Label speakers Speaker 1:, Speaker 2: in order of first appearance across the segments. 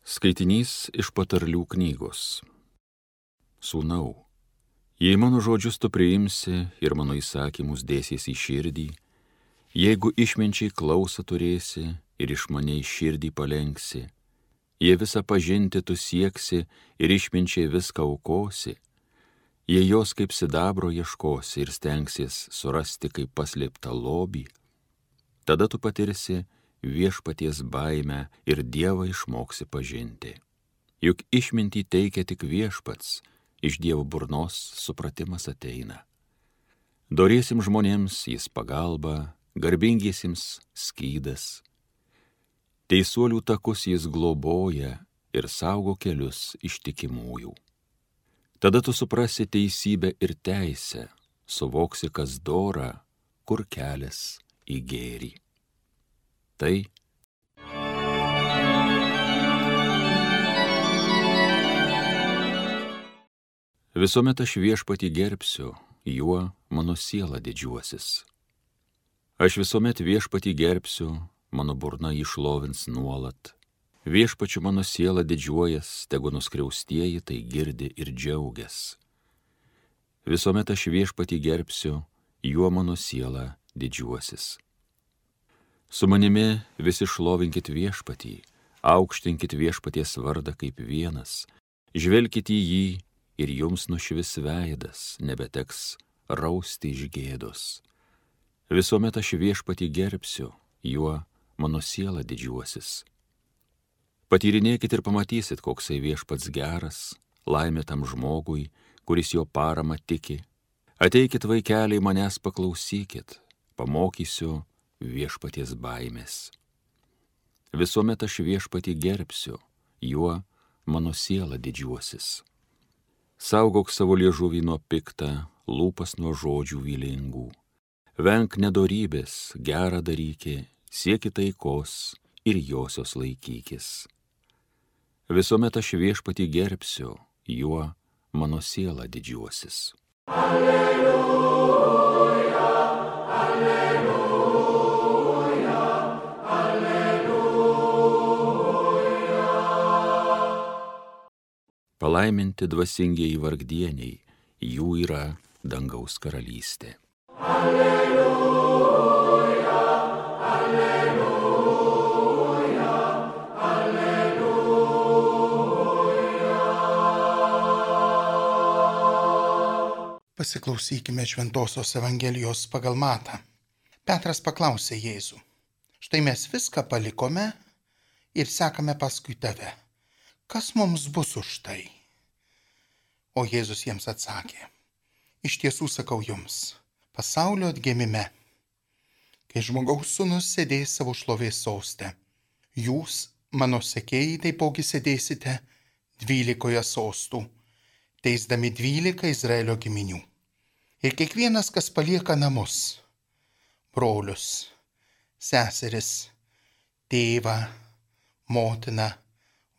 Speaker 1: Skaitinys iš patarlių knygos. Sūnau, jei mano žodžius tu priimsi ir mano įsakymus dėsies į širdį, jeigu išminčiai klausą turėsi ir iš mane į širdį palenksi, jei visą pažinti tu sieksi ir išminčiai viską aukosi, jei jos kaip sidabro ieškosi ir stengsies surasti kaip paslėptą lobį, tada tu patirsi, viešpaties baimę ir Dievą išmoksi pažinti. Juk išmintį teikia tik viešpats, iš Dievo burnos supratimas ateina. Dorėsim žmonėms jis pagalba, garbingiesiems skydas. Teisuolių takus jis globoja ir saugo kelius ištikimųjų. Tada tu suprasi teisybę ir teisę, suvoksi, kas dora, kur kelias į gėrį tai. Visuomet aš viešpatį gerbsiu, juo mano siela didžiuosis. Aš visuomet viešpatį gerbsiu, mano burna išlovins nuolat. Viešpačiu mano siela didžiuojas, tegu nuskriaustieji tai girdi ir džiaugias. Visuomet aš viešpatį gerbsiu, juo mano siela didžiuosis. Su manimi visi šlovinkit viešpatį, aukštinkit viešpaties vardą kaip vienas, žvelkit į jį ir jums nušvis veidas, nebeteks rausti iš gėdos. Visuomet aš viešpatį gerbsiu, juo mano siela didžiuosis. Patyrinėkit ir pamatysit, koksai viešpats geras, laimė tam žmogui, kuris jo parama tiki. Ateikit vaikeliai manęs paklausykit, pamokysiu viešpaties baimės. Visuomet aš viešpatį gerbsiu, juo mano siela didžiuosis. Saugok savo liežuvį nuo piktą, lūpas nuo žodžių vilingų. Venk nedorybės, gerą darykį, sieki taikos ir josios laikykis. Visuomet aš viešpatį gerbsiu, juo mano siela didžiuosis. Alleluja, Palaiminti dvasingiai vargdieniai, jų yra dangaus karalystė. Alleluja,
Speaker 2: alleluja, alleluja. Pasiklausykime Šventojios Evangelijos pagal Matą. Petras paklausė Jėzų. Štai mes viską palikome ir sekame paskui tave kas mums bus už tai? O Jėzus jiems atsakė, iš tiesų sakau jums, pasaulio atgimime, kai žmogaus sūnus sėdės savo šlovės sostę, jūs, mano sekėjai, taipogi sėdėsite dvylikoje sostų, teisdami dvylika Izraelio giminių. Ir kiekvienas, kas palieka namus, brolius, seseris, tėvą, motiną,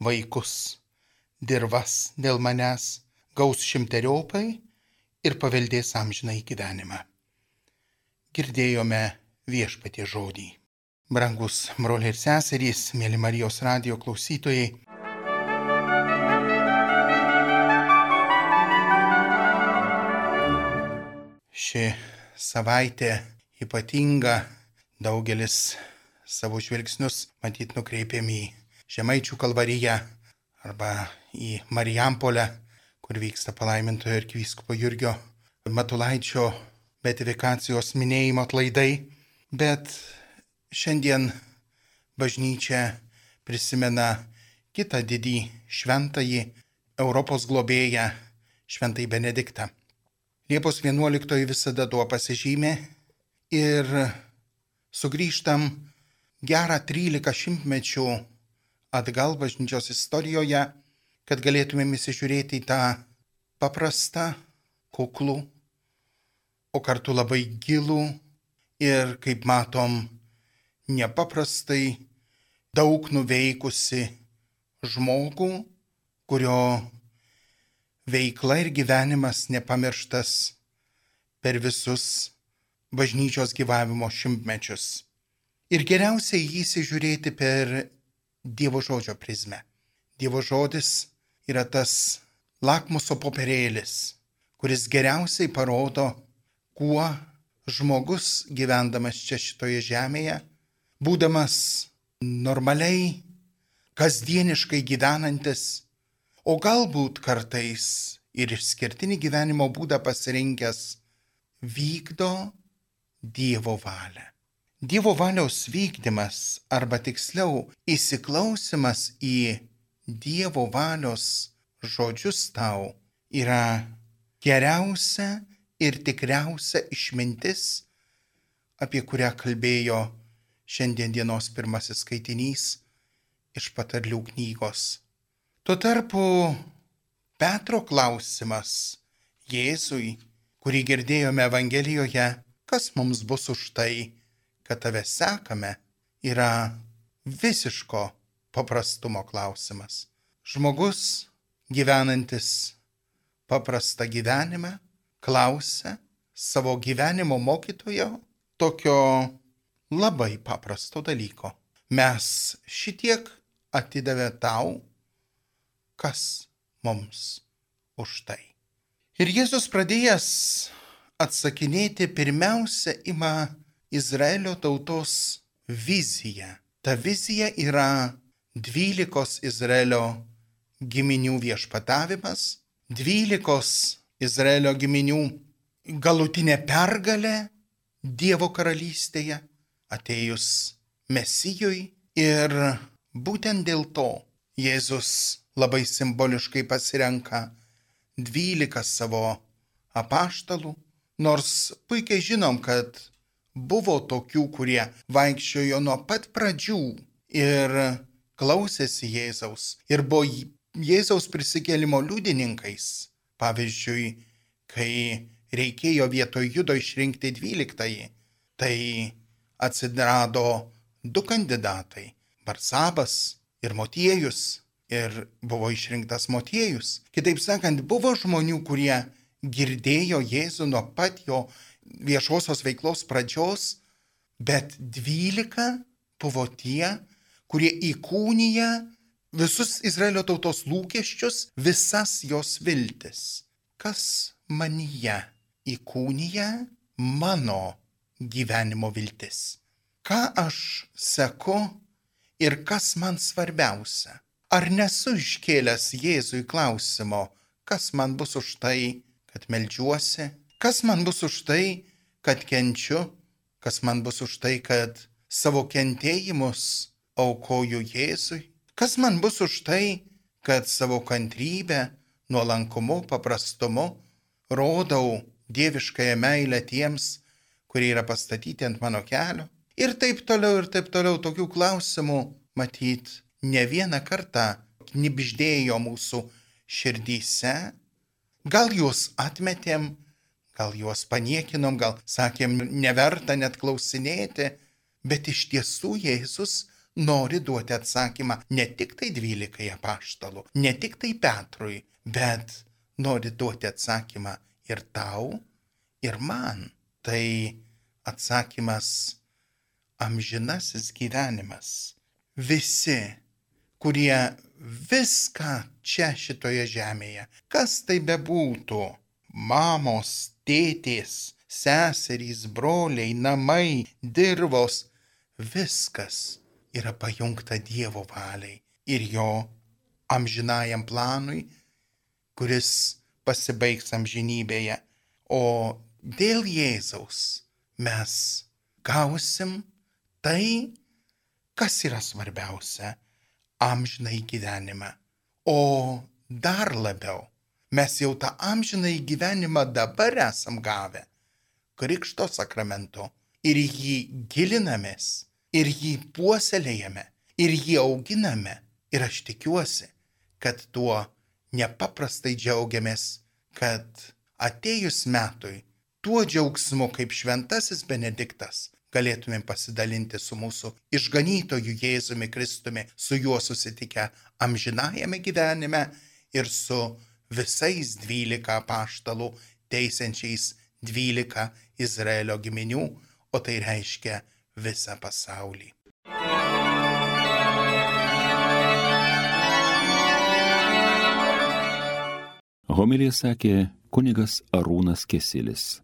Speaker 2: vaikus, dirvas dėl manęs gaus šimteriopai ir paveldės amžinai gyvenimą. Girdėjome viešpatie žodį. Brangus broliai ir seserys, mėly Marijos radio klausytojai. Ši savaitė ypatinga, daugelis savo žvilgsnius matyt nukreipiam į Žemaičių kalvaryje arba į Marijampolę, kur vyksta palaimintojo ir kvyskupo Jurgio Matulaičio betifikacijos minėjimo atlaidai, bet šiandien bažnyčia prisimena kitą didį šventąjį Europos globėją šventąjį Benediktą. Liepos 11 visada tuo pasižymė ir sugrįžtam gerą 13 šimtmečių atgal bažnyčios istorijoje, kad galėtumėm įsižiūrėti į tą paprastą, kuklų, o kartu labai gilų ir, kaip matom, nepaprastai daug nuveikusi žmogų, kurio veikla ir gyvenimas nepamirštas per visus bažnyčios gyvavimo šimtmečius. Ir geriausiai jį įsižiūrėti per Dievo žodžio prizmę. Dievo žodis yra tas lakmuso popierėlis, kuris geriausiai parodo, kuo žmogus gyvendamas čia šitoje žemėje, būdamas normaliai, kasdieniškai gyvenantis, o galbūt kartais ir išskirtinį gyvenimo būdą pasirinkęs, vykdo Dievo valią. Dievo valios vykdymas, arba tiksliau įsiklausimas į Dievo valios žodžius tau yra geriausia ir tikriausia išmintis, apie kurią kalbėjo šiandien dienos pirmasis skaitinys iš patarlių knygos. Tuo tarpu Petro klausimas Jėzui, kurį girdėjome Evangelijoje, kas mums bus už tai, kad tave sekame, yra visiško paprastumo klausimas. Žmogus gyvenantis paprastą gyvenimą klausia savo gyvenimo mokytojo tokio labai paprasto dalyko. Mes šitiek atidavė tau, kas mums už tai. Ir Jėzus pradėjęs atsakinėti pirmiausia ima Izraelio tautos vizija. Ta vizija yra dvylikos Izraelio giminių viešpatavimas, dvylikos Izraelio giminių galutinė pergalė Dievo karalystėje atėjus Mesijui ir būtent dėl to Jėzus labai simboliškai pasirenka dvylika savo apaštalų, nors puikiai žinom, kad Buvo tokių, kurie vaikščiojo nuo pat pradžių ir klausėsi Jėzaus ir buvo Jėzaus prisikėlimo liudininkais. Pavyzdžiui, kai reikėjo vietoj judo išrinkti dvyliktąjį, tai atsidrado du kandidatai - Barsabas ir Motiejus. Ir buvo išrinktas Motiejus. Kitaip sakant, buvo žmonių, kurie girdėjo Jėzų nuo pat jo viešosios veiklos pradžios, bet dvylika buvo tie, kurie įkūnyja visus Izraelio tautos lūkesčius, visas jos viltis. Kas manyje įkūnyja mano gyvenimo viltis? Ką aš seku ir kas man svarbiausia? Ar nesu iškėlęs Jėzui klausimo, kas man bus už tai, kad melžiuosi, Kas man bus už tai, kad kenčiu, kas man bus už tai, kad savo kentėjimus aukoju Jėzui, kas man bus už tai, kad savo kantrybę, nuolankumu, paprastumu rodau dieviškąją meilę tiems, kurie yra pastatyti ant mano kelio. Ir taip toliau, ir taip toliau. Tokių klausimų, matyt, ne vieną kartą knibždėjo mūsų širdyse, gal juos atmetėm, gal juos paniekinom, gal sakėm, neverta net klausinėti, bet iš tiesų Jėzus nori duoti atsakymą ne tik tai dvylikai apaštalų, ne tik tai Petrui, bet nori duoti atsakymą ir tau, ir man. Tai atsakymas amžinasis gyvenimas. Visi, kurie viską čia šitoje žemėje, kas tai bebūtų, mamos, tėtės, seserys, broliai, namai, dirvos, viskas yra pajungta Dievo valiai ir jo amžinajam planui, kuris pasibaigs amžinybėje. O dėl Jėzaus mes gausim tai, kas yra svarbiausia - amžinai gyvenimą. O dar labiau Mes jau tą amžinai gyvenimą dabar esam gavę Krikšto sakramento ir jį gilinamės, ir jį puoselėjame, ir jį auginame. Ir aš tikiuosi, kad tuo nepaprastai džiaugiamės, kad atėjus metui, tuo džiaugsmu kaip šventasis Benediktas, galėtumėm pasidalinti su mūsų išganytoju Jėzumi Kristumi, su juo susitikę amžinajame gyvenime ir su visais dvylika paštalų teisiančiais dvylika Izraelio giminių, o tai reiškia visą pasaulį.
Speaker 1: Homilija sakė kunigas Arūnas Kesilis.